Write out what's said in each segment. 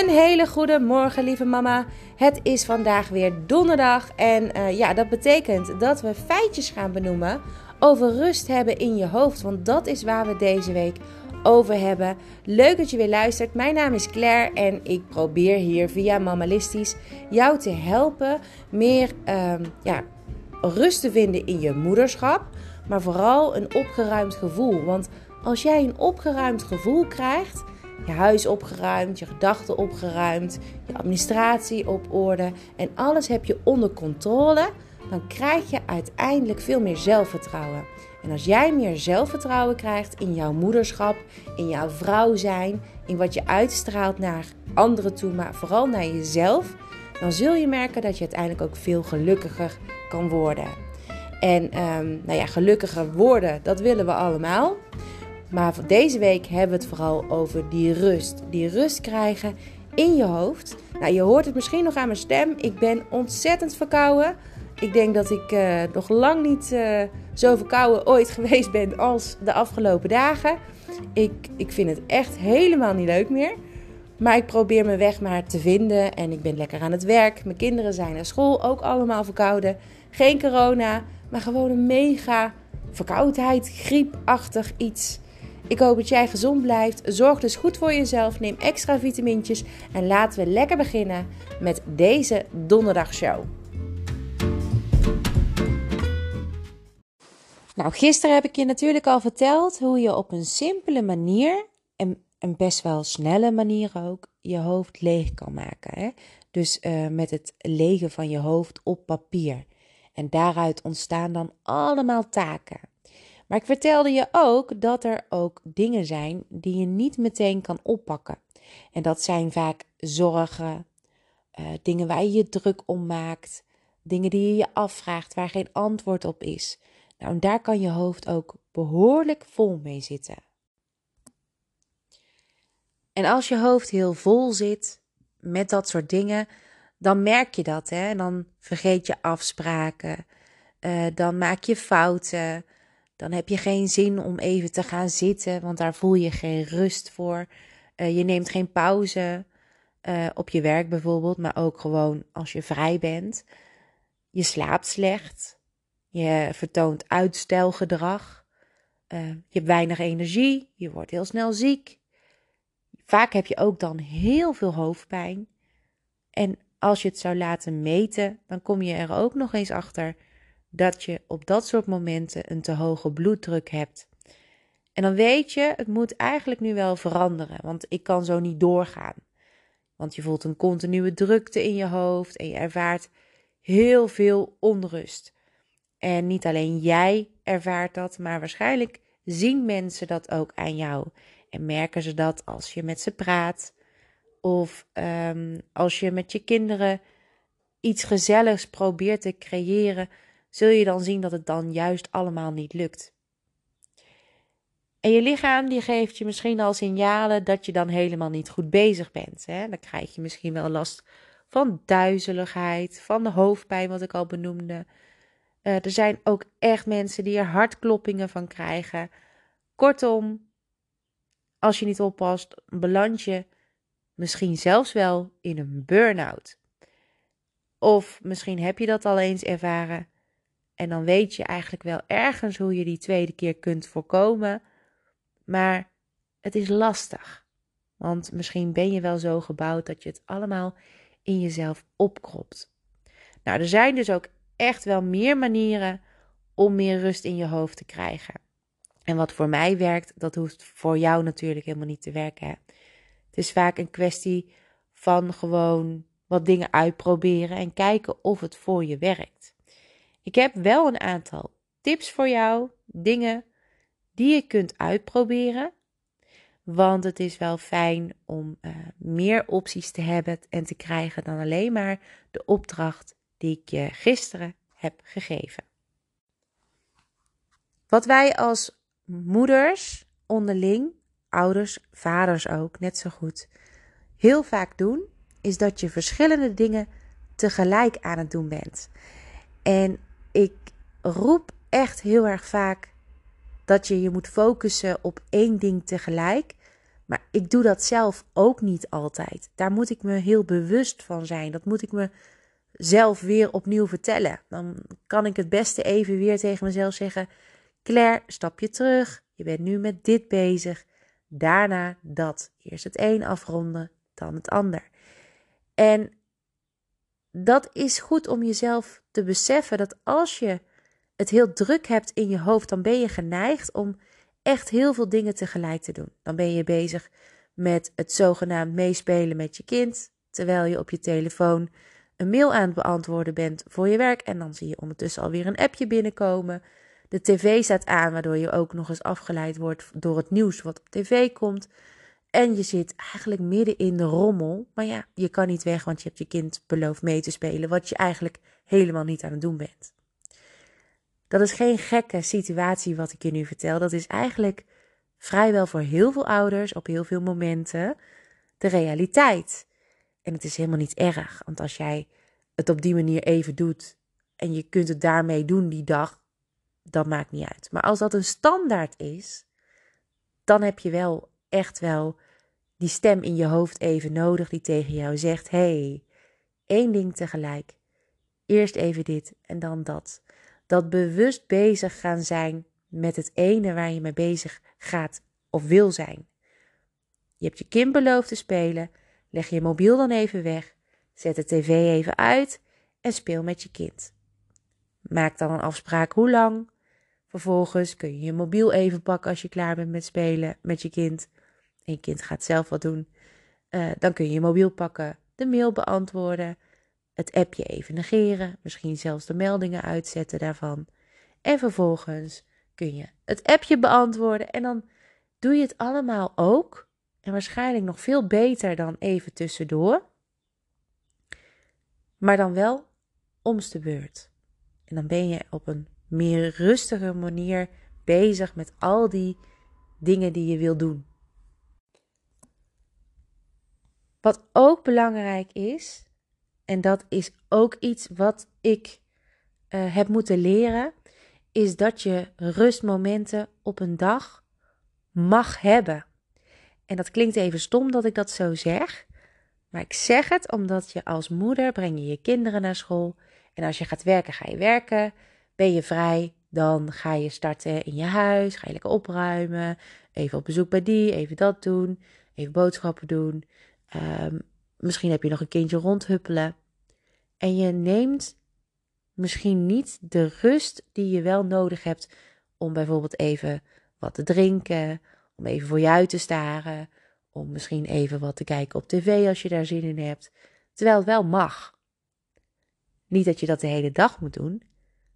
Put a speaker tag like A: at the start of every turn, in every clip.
A: Een hele goede morgen, lieve mama. Het is vandaag weer donderdag. En uh, ja, dat betekent dat we feitjes gaan benoemen over rust hebben in je hoofd. Want dat is waar we deze week over hebben. Leuk dat je weer luistert. Mijn naam is Claire en ik probeer hier via Mamalistisch jou te helpen meer um, ja, rust te vinden in je moederschap. Maar vooral een opgeruimd gevoel. Want als jij een opgeruimd gevoel krijgt je huis opgeruimd, je gedachten opgeruimd, je administratie op orde en alles heb je onder controle, dan krijg je uiteindelijk veel meer zelfvertrouwen. En als jij meer zelfvertrouwen krijgt in jouw moederschap, in jouw vrouw zijn, in wat je uitstraalt naar anderen toe, maar vooral naar jezelf, dan zul je merken dat je uiteindelijk ook veel gelukkiger kan worden. En um, nou ja, gelukkiger worden, dat willen we allemaal. Maar deze week hebben we het vooral over die rust. Die rust krijgen in je hoofd. Nou, je hoort het misschien nog aan mijn stem. Ik ben ontzettend verkouden. Ik denk dat ik uh, nog lang niet uh, zo verkouden ooit geweest ben als de afgelopen dagen. Ik, ik vind het echt helemaal niet leuk meer. Maar ik probeer mijn weg maar te vinden. En ik ben lekker aan het werk. Mijn kinderen zijn naar school ook allemaal verkouden. Geen corona, maar gewoon een mega verkoudheid, griepachtig iets. Ik hoop dat jij gezond blijft. Zorg dus goed voor jezelf. Neem extra vitamintjes. En laten we lekker beginnen met deze donderdagshow. Nou, gisteren heb ik je natuurlijk al verteld hoe je op een simpele manier en een best wel snelle manier ook je hoofd leeg kan maken. Hè? Dus uh, met het legen van je hoofd op papier. En daaruit ontstaan dan allemaal taken. Maar ik vertelde je ook dat er ook dingen zijn die je niet meteen kan oppakken. En dat zijn vaak zorgen, uh, dingen waar je je druk om maakt, dingen die je je afvraagt waar geen antwoord op is. Nou, en daar kan je hoofd ook behoorlijk vol mee zitten. En als je hoofd heel vol zit met dat soort dingen, dan merk je dat. Hè? Dan vergeet je afspraken, uh, dan maak je fouten. Dan heb je geen zin om even te gaan zitten, want daar voel je geen rust voor. Uh, je neemt geen pauze uh, op je werk bijvoorbeeld, maar ook gewoon als je vrij bent. Je slaapt slecht. Je vertoont uitstelgedrag. Uh, je hebt weinig energie. Je wordt heel snel ziek. Vaak heb je ook dan heel veel hoofdpijn. En als je het zou laten meten, dan kom je er ook nog eens achter dat je op dat soort momenten een te hoge bloeddruk hebt. En dan weet je, het moet eigenlijk nu wel veranderen, want ik kan zo niet doorgaan. Want je voelt een continue drukte in je hoofd en je ervaart heel veel onrust. En niet alleen jij ervaart dat, maar waarschijnlijk zien mensen dat ook aan jou. En merken ze dat als je met ze praat of um, als je met je kinderen iets gezelligs probeert te creëren zul je dan zien dat het dan juist allemaal niet lukt. En je lichaam die geeft je misschien al signalen dat je dan helemaal niet goed bezig bent. Hè? Dan krijg je misschien wel last van duizeligheid, van de hoofdpijn, wat ik al benoemde. Uh, er zijn ook echt mensen die er hartkloppingen van krijgen. Kortom, als je niet oppast, beland je misschien zelfs wel in een burn-out. Of misschien heb je dat al eens ervaren en dan weet je eigenlijk wel ergens hoe je die tweede keer kunt voorkomen. Maar het is lastig. Want misschien ben je wel zo gebouwd dat je het allemaal in jezelf opkropt. Nou, er zijn dus ook echt wel meer manieren om meer rust in je hoofd te krijgen. En wat voor mij werkt, dat hoeft voor jou natuurlijk helemaal niet te werken. Het is vaak een kwestie van gewoon wat dingen uitproberen en kijken of het voor je werkt. Ik heb wel een aantal tips voor jou, dingen die je kunt uitproberen. Want het is wel fijn om uh, meer opties te hebben en te krijgen dan alleen maar de opdracht die ik je gisteren heb gegeven. Wat wij als moeders onderling, ouders, vaders ook, net zo goed, heel vaak doen, is dat je verschillende dingen tegelijk aan het doen bent. En ik roep echt heel erg vaak dat je je moet focussen op één ding tegelijk. Maar ik doe dat zelf ook niet altijd. Daar moet ik me heel bewust van zijn. Dat moet ik me zelf weer opnieuw vertellen. Dan kan ik het beste even weer tegen mezelf zeggen: Claire, stap je terug. Je bent nu met dit bezig. Daarna dat. Eerst het een afronden, dan het ander. En dat is goed om jezelf te beseffen dat als je het heel druk hebt in je hoofd, dan ben je geneigd om echt heel veel dingen tegelijk te doen. Dan ben je bezig met het zogenaamd meespelen met je kind, terwijl je op je telefoon een mail aan het beantwoorden bent voor je werk en dan zie je ondertussen alweer een appje binnenkomen. De tv staat aan, waardoor je ook nog eens afgeleid wordt door het nieuws wat op tv komt. En je zit eigenlijk midden in de rommel. Maar ja, je kan niet weg, want je hebt je kind beloofd mee te spelen, wat je eigenlijk helemaal niet aan het doen bent. Dat is geen gekke situatie wat ik je nu vertel. Dat is eigenlijk vrijwel voor heel veel ouders op heel veel momenten de realiteit. En het is helemaal niet erg, want als jij het op die manier even doet en je kunt het daarmee doen die dag, dat maakt niet uit. Maar als dat een standaard is, dan heb je wel echt wel die stem in je hoofd even nodig die tegen jou zegt: hey, één ding tegelijk. Eerst even dit en dan dat. Dat bewust bezig gaan zijn met het ene waar je mee bezig gaat of wil zijn. Je hebt je kind beloofd te spelen. Leg je mobiel dan even weg. Zet de tv even uit en speel met je kind. Maak dan een afspraak hoe lang. Vervolgens kun je je mobiel even pakken als je klaar bent met spelen met je kind. Je kind gaat zelf wat doen. Uh, dan kun je je mobiel pakken, de mail beantwoorden, het appje even negeren, misschien zelfs de meldingen uitzetten daarvan. En vervolgens kun je het appje beantwoorden en dan doe je het allemaal ook. En waarschijnlijk nog veel beter dan even tussendoor. Maar dan wel omste beurt. En dan ben je op een meer rustige manier bezig met al die dingen die je wil doen. Wat ook belangrijk is, en dat is ook iets wat ik uh, heb moeten leren, is dat je rustmomenten op een dag mag hebben. En dat klinkt even stom dat ik dat zo zeg, maar ik zeg het omdat je als moeder breng je je kinderen naar school en als je gaat werken, ga je werken. Ben je vrij, dan ga je starten in je huis, ga je lekker opruimen, even op bezoek bij die, even dat doen, even boodschappen doen. Um, misschien heb je nog een kindje rondhuppelen. En je neemt misschien niet de rust die je wel nodig hebt om bijvoorbeeld even wat te drinken, om even voor je uit te staren, om misschien even wat te kijken op tv als je daar zin in hebt, terwijl het wel mag. Niet dat je dat de hele dag moet doen.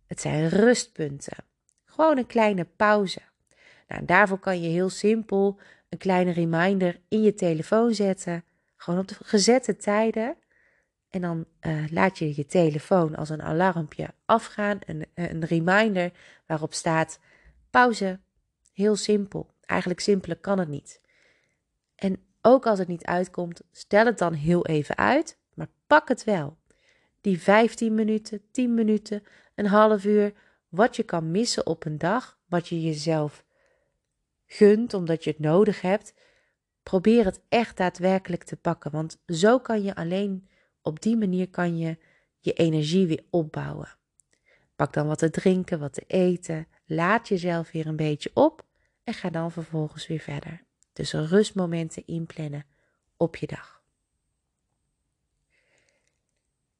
A: Het zijn rustpunten. Gewoon een kleine pauze. Nou, daarvoor kan je heel simpel een kleine reminder in je telefoon zetten. Gewoon op de gezette tijden. En dan uh, laat je je telefoon als een alarmpje afgaan. Een, een reminder waarop staat pauze. Heel simpel. Eigenlijk simpeler kan het niet. En ook als het niet uitkomt, stel het dan heel even uit, maar pak het wel. Die 15 minuten, 10 minuten, een half uur, wat je kan missen op een dag, wat je jezelf gunt omdat je het nodig hebt, probeer het echt daadwerkelijk te pakken. Want zo kan je alleen op die manier kan je je energie weer opbouwen. Pak dan wat te drinken, wat te eten. Laat jezelf weer een beetje op en ga dan vervolgens weer verder. Dus rustmomenten inplannen op je dag.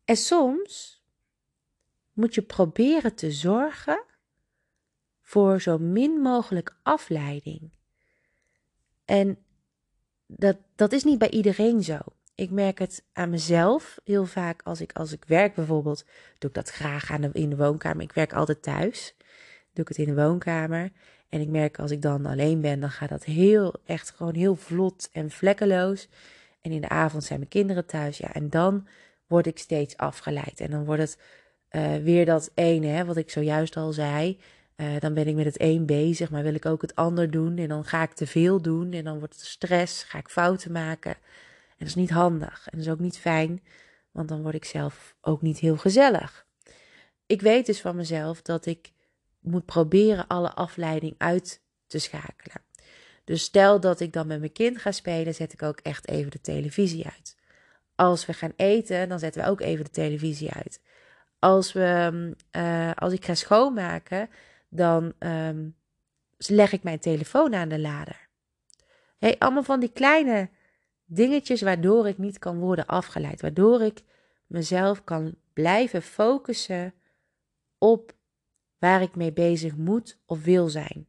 A: En soms moet je proberen te zorgen voor zo min mogelijk afleiding. En dat, dat is niet bij iedereen zo. Ik merk het aan mezelf heel vaak als ik, als ik werk bijvoorbeeld. Doe ik dat graag aan in de woonkamer. Ik werk altijd thuis. Doe ik het in de woonkamer. En ik merk als ik dan alleen ben, dan gaat dat heel, echt gewoon heel vlot en vlekkeloos. En in de avond zijn mijn kinderen thuis. Ja, en dan word ik steeds afgeleid. En dan wordt het uh, weer dat ene, hè, wat ik zojuist al zei. Uh, dan ben ik met het een bezig, maar wil ik ook het ander doen. En dan ga ik te veel doen. En dan wordt het stress, ga ik fouten maken. En dat is niet handig. En dat is ook niet fijn, want dan word ik zelf ook niet heel gezellig. Ik weet dus van mezelf dat ik moet proberen alle afleiding uit te schakelen. Dus stel dat ik dan met mijn kind ga spelen, zet ik ook echt even de televisie uit. Als we gaan eten, dan zetten we ook even de televisie uit. Als, we, uh, als ik ga schoonmaken, dan um, leg ik mijn telefoon aan de lader. Hey, allemaal van die kleine dingetjes waardoor ik niet kan worden afgeleid. Waardoor ik mezelf kan blijven focussen op waar ik mee bezig moet of wil zijn.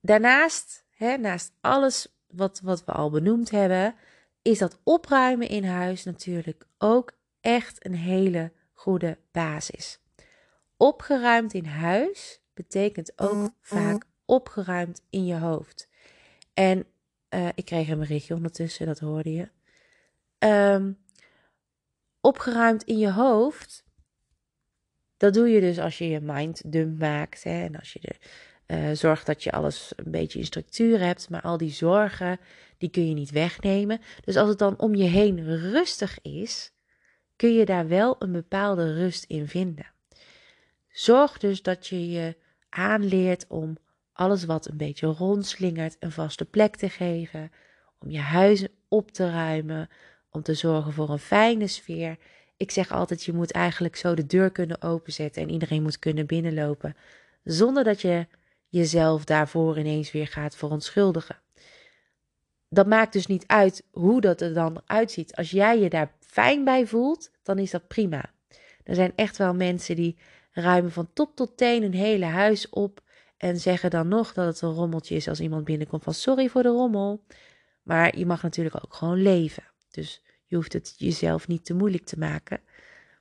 A: Daarnaast, hè, naast alles wat, wat we al benoemd hebben, is dat opruimen in huis natuurlijk ook echt een hele goede basis. Opgeruimd in huis betekent ook vaak opgeruimd in je hoofd. En uh, ik kreeg een berichtje ondertussen, dat hoorde je. Um, opgeruimd in je hoofd, dat doe je dus als je je mind dump maakt. Hè, en als je de, uh, zorgt dat je alles een beetje in structuur hebt. Maar al die zorgen, die kun je niet wegnemen. Dus als het dan om je heen rustig is, kun je daar wel een bepaalde rust in vinden. Zorg dus dat je je aanleert om alles wat een beetje rondslingert een vaste plek te geven, om je huis op te ruimen, om te zorgen voor een fijne sfeer. Ik zeg altijd, je moet eigenlijk zo de deur kunnen openzetten en iedereen moet kunnen binnenlopen, zonder dat je jezelf daarvoor ineens weer gaat verontschuldigen. Dat maakt dus niet uit hoe dat er dan uitziet. Als jij je daar fijn bij voelt, dan is dat prima. Er zijn echt wel mensen die ruimen van top tot teen een hele huis op en zeggen dan nog dat het een rommeltje is als iemand binnenkomt van sorry voor de rommel. Maar je mag natuurlijk ook gewoon leven. Dus je hoeft het jezelf niet te moeilijk te maken.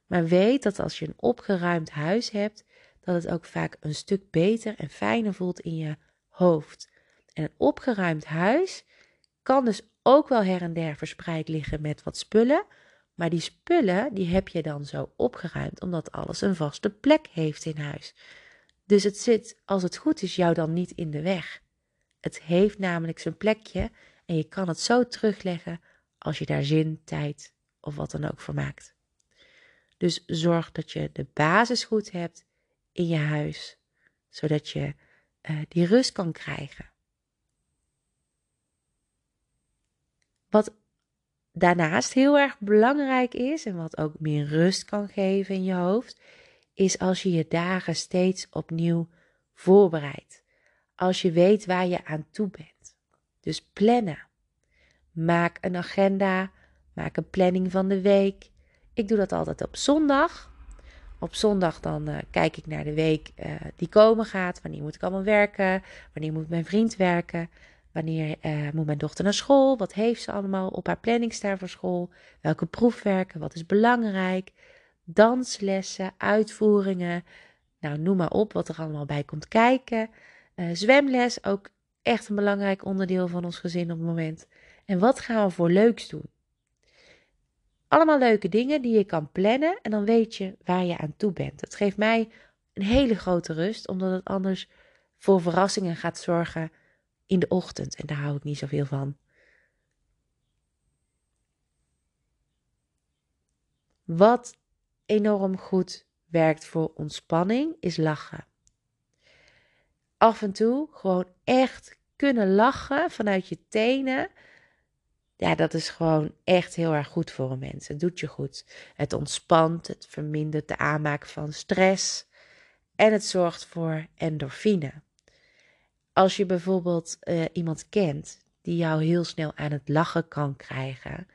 A: Maar weet dat als je een opgeruimd huis hebt, dat het ook vaak een stuk beter en fijner voelt in je hoofd. En een opgeruimd huis kan dus ook wel her en der verspreid liggen met wat spullen. Maar die spullen, die heb je dan zo opgeruimd omdat alles een vaste plek heeft in huis. Dus het zit, als het goed is, jou dan niet in de weg. Het heeft namelijk zijn plekje en je kan het zo terugleggen als je daar zin, tijd of wat dan ook voor maakt. Dus zorg dat je de basis goed hebt in je huis, zodat je uh, die rust kan krijgen. Wat daarnaast heel erg belangrijk is en wat ook meer rust kan geven in je hoofd, is als je je dagen steeds opnieuw voorbereidt. Als je weet waar je aan toe bent. Dus plannen. Maak een agenda, maak een planning van de week. Ik doe dat altijd op zondag. Op zondag dan uh, kijk ik naar de week uh, die komen gaat. Wanneer moet ik allemaal werken? Wanneer moet mijn vriend werken? Wanneer uh, moet mijn dochter naar school? Wat heeft ze allemaal op haar planning staan voor school? Welke proefwerken? Wat is belangrijk? Danslessen, uitvoeringen. Nou, noem maar op wat er allemaal bij komt kijken. zwemles, ook echt een belangrijk onderdeel van ons gezin op het moment. En wat gaan we voor leuks doen? Allemaal leuke dingen die je kan plannen en dan weet je waar je aan toe bent. Het geeft mij een hele grote rust, omdat het anders voor verrassingen gaat zorgen in de ochtend. En daar hou ik niet zoveel van. Wat enorm goed werkt voor ontspanning is lachen. Af en toe gewoon echt kunnen lachen vanuit je tenen ja, dat is gewoon echt heel erg goed voor een mens. Het doet je goed. Het ontspant, het vermindert de aanmaak van stress en het zorgt voor endorfine. Als je bijvoorbeeld uh, iemand kent die jou heel snel aan het lachen kan krijgen,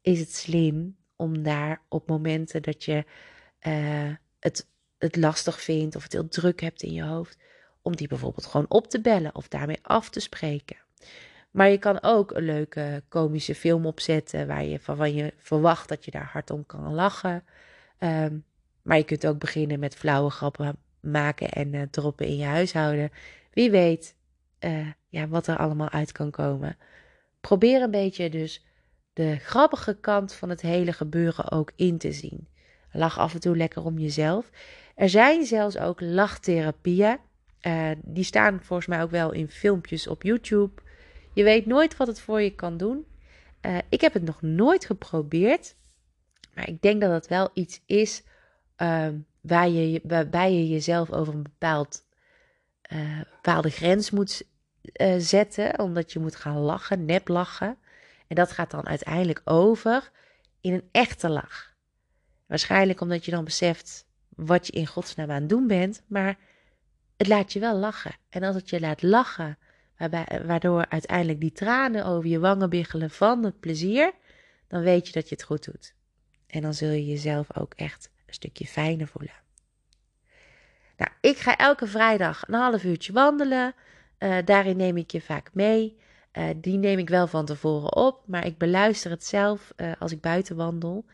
A: is het slim om daar op momenten dat je uh, het, het lastig vindt of het heel druk hebt in je hoofd, om die bijvoorbeeld gewoon op te bellen of daarmee af te spreken. Maar je kan ook een leuke komische film opzetten waar je, van je verwacht dat je daar hard om kan lachen. Ehm, maar je kunt ook beginnen met flauwe grappen maken en uh, droppen in je huishouden. Wie weet uh, ja, wat er allemaal uit kan komen. Probeer een beetje dus de grappige kant van het hele gebeuren ook in te zien. Lach af en toe lekker om jezelf. Er zijn zelfs ook lachtherapieën. Uh, die staan volgens mij ook wel in filmpjes op YouTube. Je weet nooit wat het voor je kan doen. Uh, ik heb het nog nooit geprobeerd. Maar ik denk dat het wel iets is uh, waar je, waarbij je jezelf over een bepaald bepaalde grens moet uh, zetten, omdat je moet gaan lachen, nep lachen. En dat gaat dan uiteindelijk over in een echte lach. Waarschijnlijk omdat je dan beseft wat je in godsnaam aan het doen bent, maar het laat je wel lachen. En als het je laat lachen, waarbij, waardoor uiteindelijk die tranen over je wangen biggelen van het plezier, dan weet je dat je het goed doet. En dan zul je jezelf ook echt een stukje fijner voelen. Nou, ik ga elke vrijdag een half uurtje wandelen. Uh, daarin neem ik je vaak mee. Uh, die neem ik wel van tevoren op, maar ik beluister het zelf uh, als ik buiten wandel.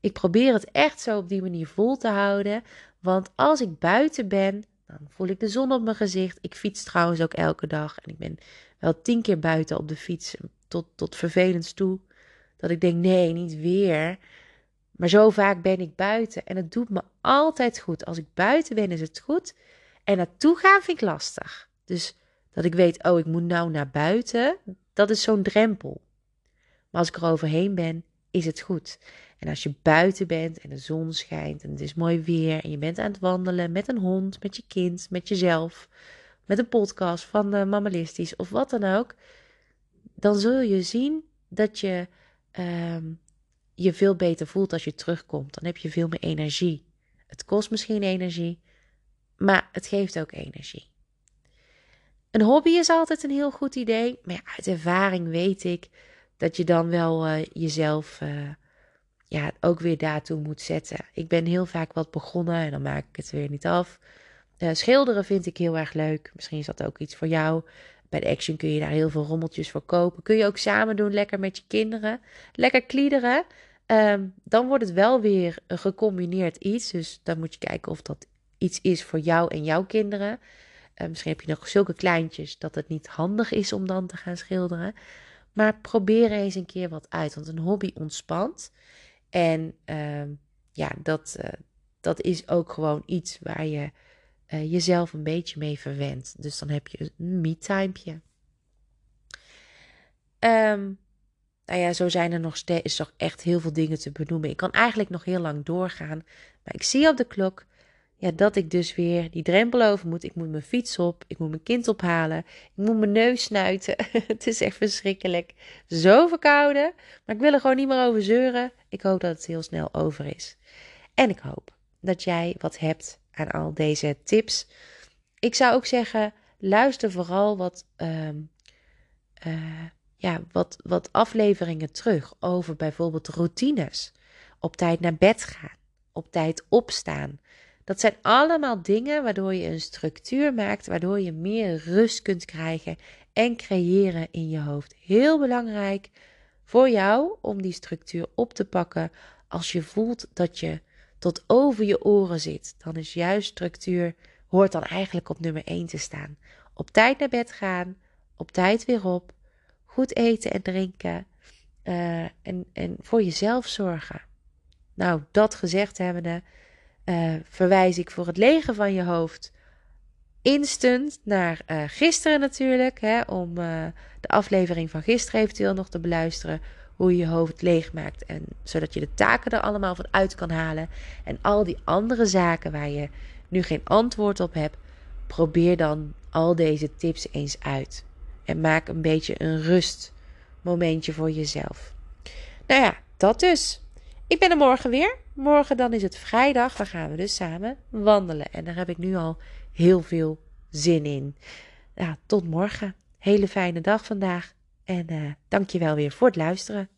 A: Ik probeer het echt zo op die manier vol te houden. Want als ik buiten ben, dan voel ik de zon op mijn gezicht. Ik fiets trouwens ook elke dag. En ik ben wel tien keer buiten op de fiets. Tot, tot vervelend toe. Dat ik denk, nee, niet weer. Maar zo vaak ben ik buiten. En het doet me altijd goed. Als ik buiten ben, is het goed. En naartoe gaan vind ik lastig. Dus dat ik weet, oh, ik moet nou naar buiten. Dat is zo'n drempel. Maar als ik er overheen ben, is het goed. En als je buiten bent en de zon schijnt en het is mooi weer en je bent aan het wandelen met een hond, met je kind, met jezelf, met een podcast van uh, Mammalistisch of wat dan ook, dan zul je zien dat je uh, je veel beter voelt als je terugkomt. Dan heb je veel meer energie. Het kost misschien energie, maar het geeft ook energie. Een hobby is altijd een heel goed idee, maar uit ervaring weet ik dat je dan wel uh, jezelf uh, ja, ook weer daartoe moet zetten. Ik ben heel vaak wat begonnen en dan maak ik het weer niet af. Uh, schilderen vind ik heel erg leuk. Misschien is dat ook iets voor jou. Bij de Action kun je daar heel veel rommeltjes voor kopen. Kun je ook samen doen, lekker met je kinderen. Lekker kliederen. Um, dan wordt het wel weer een gecombineerd iets. Dus dan moet je kijken of dat iets is voor jou en jouw kinderen. Uh, misschien heb je nog zulke kleintjes dat het niet handig is om dan te gaan schilderen. Maar probeer eens een keer wat uit. Want een hobby ontspant. En uh, ja, dat, uh, dat is ook gewoon iets waar je uh, jezelf een beetje mee verwendt. Dus dan heb je een me-timepje. Um, nou ja, zo zijn er nog steeds toch echt heel veel dingen te benoemen. Ik kan eigenlijk nog heel lang doorgaan. Maar ik zie op de klok ja, dat ik dus weer die drempel over moet. Ik moet mijn fiets op. Ik moet mijn kind ophalen. Ik moet mijn neus snuiten. het is echt verschrikkelijk. Zo verkouden. Maar ik wil er gewoon niet meer over zeuren. Ik hoop dat het heel snel over is. En ik hoop dat jij wat hebt aan al deze tips. Ik zou ook zeggen, luister vooral wat, um, uh, ja, wat, wat afleveringen terug over bijvoorbeeld routines. Op tijd naar bed gaan. Op tijd opstaan. Dat zijn allemaal dingen waardoor je een structuur maakt, waardoor je meer rust kunt krijgen en creëren in je hoofd. Heel belangrijk voor jou om die structuur op te pakken als je voelt dat je tot over je oren zit. Dan is juist structuur, hoort dan eigenlijk op nummer 1 te staan. Op tijd naar bed gaan, op tijd weer op, goed eten en drinken uh, en, en voor jezelf zorgen. Nou, dat gezegd hebbende, uh, verwijs ik voor het legen van je hoofd instant naar uh, gisteren natuurlijk. Hè, om uh, de aflevering van gisteren eventueel nog te beluisteren. Hoe je je hoofd leegmaakt. En zodat je de taken er allemaal van uit kan halen. En al die andere zaken waar je nu geen antwoord op hebt. Probeer dan al deze tips eens uit. En maak een beetje een rustmomentje voor jezelf. Nou ja, dat dus. Ik ben er morgen weer. Morgen dan is het vrijdag. Dan gaan we dus samen wandelen. En daar heb ik nu al heel veel zin in. Ja, tot morgen. Hele fijne dag vandaag. En uh, dank je wel weer voor het luisteren.